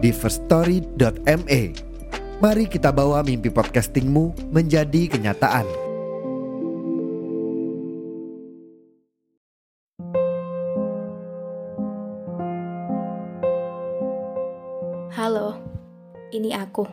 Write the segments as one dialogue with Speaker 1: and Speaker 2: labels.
Speaker 1: di firststory.me. Mari kita bawa mimpi podcastingmu menjadi kenyataan.
Speaker 2: Halo, ini aku.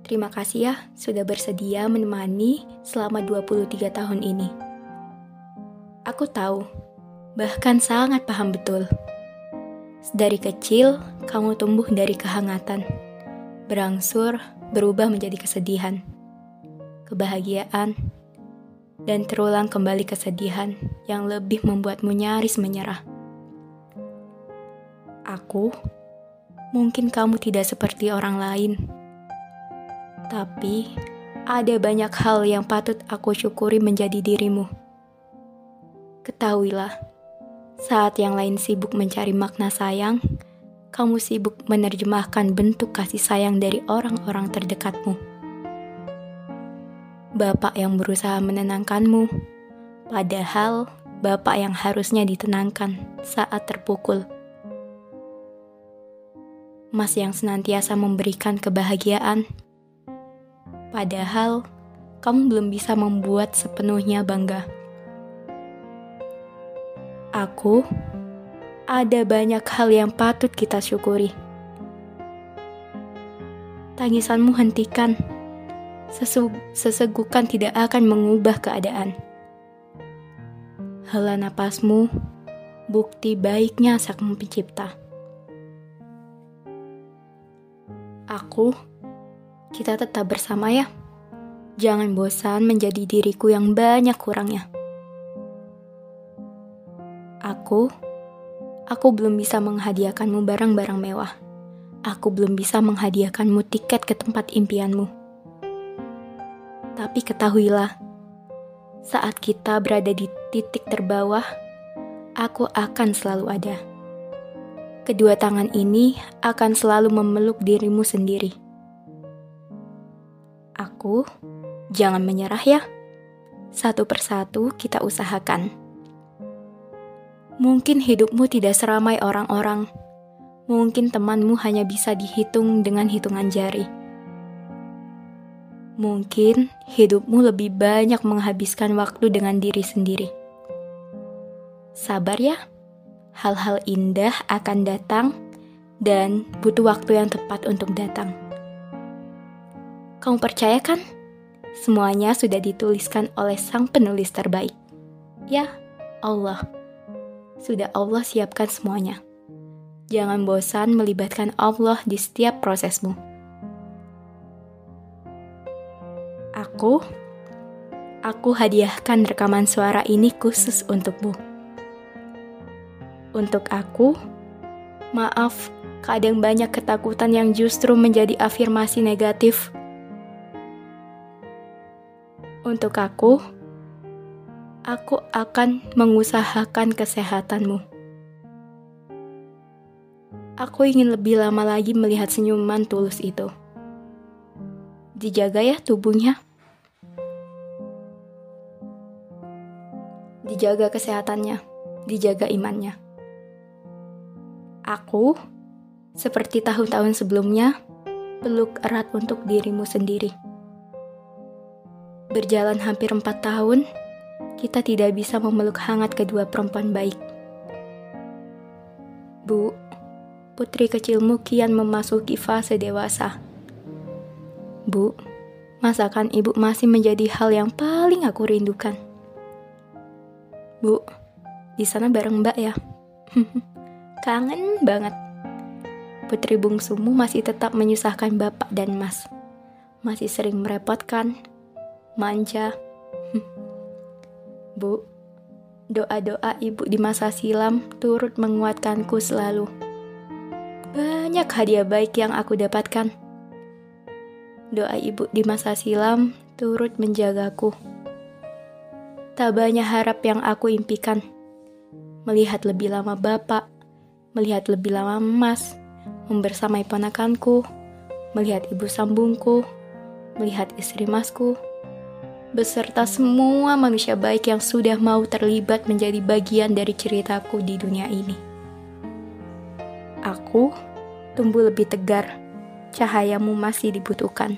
Speaker 2: Terima kasih ya sudah bersedia menemani selama 23 tahun ini. Aku tahu, bahkan sangat paham betul. Dari kecil, kamu tumbuh dari kehangatan, berangsur berubah menjadi kesedihan, kebahagiaan, dan terulang kembali kesedihan yang lebih membuatmu nyaris menyerah. Aku, mungkin kamu tidak seperti orang lain, tapi ada banyak hal yang patut aku syukuri menjadi dirimu. Ketahuilah, saat yang lain sibuk mencari makna sayang, kamu sibuk menerjemahkan bentuk kasih sayang dari orang-orang terdekatmu. Bapak yang berusaha menenangkanmu, padahal bapak yang harusnya ditenangkan saat terpukul. Mas yang senantiasa memberikan kebahagiaan, padahal kamu belum bisa membuat sepenuhnya bangga. Aku, ada banyak hal yang patut kita syukuri. Tangisanmu hentikan. Sesu sesegukan tidak akan mengubah keadaan. Hela napasmu, bukti baiknya sang pencipta. Aku, kita tetap bersama ya. Jangan bosan menjadi diriku yang banyak kurangnya. Aku, aku belum bisa menghadiahkanmu barang-barang mewah. Aku belum bisa menghadiahkanmu tiket ke tempat impianmu. Tapi ketahuilah, saat kita berada di titik terbawah, aku akan selalu ada. Kedua tangan ini akan selalu memeluk dirimu sendiri. Aku, jangan menyerah ya. Satu persatu kita usahakan. Mungkin hidupmu tidak seramai orang-orang. Mungkin temanmu hanya bisa dihitung dengan hitungan jari. Mungkin hidupmu lebih banyak menghabiskan waktu dengan diri sendiri. Sabar ya, hal-hal indah akan datang dan butuh waktu yang tepat untuk datang. Kamu percaya kan? Semuanya sudah dituliskan oleh sang penulis terbaik. Ya, Allah sudah Allah siapkan semuanya. Jangan bosan melibatkan Allah di setiap prosesmu. Aku, aku hadiahkan rekaman suara ini khusus untukmu. Untuk aku, maaf, kadang banyak ketakutan yang justru menjadi afirmasi negatif. Untuk aku, aku akan mengusahakan kesehatanmu. Aku ingin lebih lama lagi melihat senyuman tulus itu. Dijaga ya tubuhnya. Dijaga kesehatannya, dijaga imannya. Aku, seperti tahun-tahun sebelumnya, peluk erat untuk dirimu sendiri. Berjalan hampir empat tahun, kita tidak bisa memeluk hangat kedua perempuan baik. Bu, putri kecilmu kian memasuki fase dewasa. Bu, masakan ibu masih menjadi hal yang paling aku rindukan. Bu, di sana bareng mbak ya. Kangen banget. Putri bungsumu masih tetap menyusahkan bapak dan mas. Masih sering merepotkan, manja. Bu, doa-doa ibu di masa silam turut menguatkanku selalu. banyak hadiah baik yang aku dapatkan. Doa ibu di masa silam turut menjagaku. Tak banyak harap yang aku impikan. Melihat lebih lama bapak, melihat lebih lama emas, membersamai ponakanku, melihat ibu sambungku, melihat istri masku, beserta semua manusia baik yang sudah mau terlibat menjadi bagian dari ceritaku di dunia ini. Aku tumbuh lebih tegar, cahayamu masih dibutuhkan.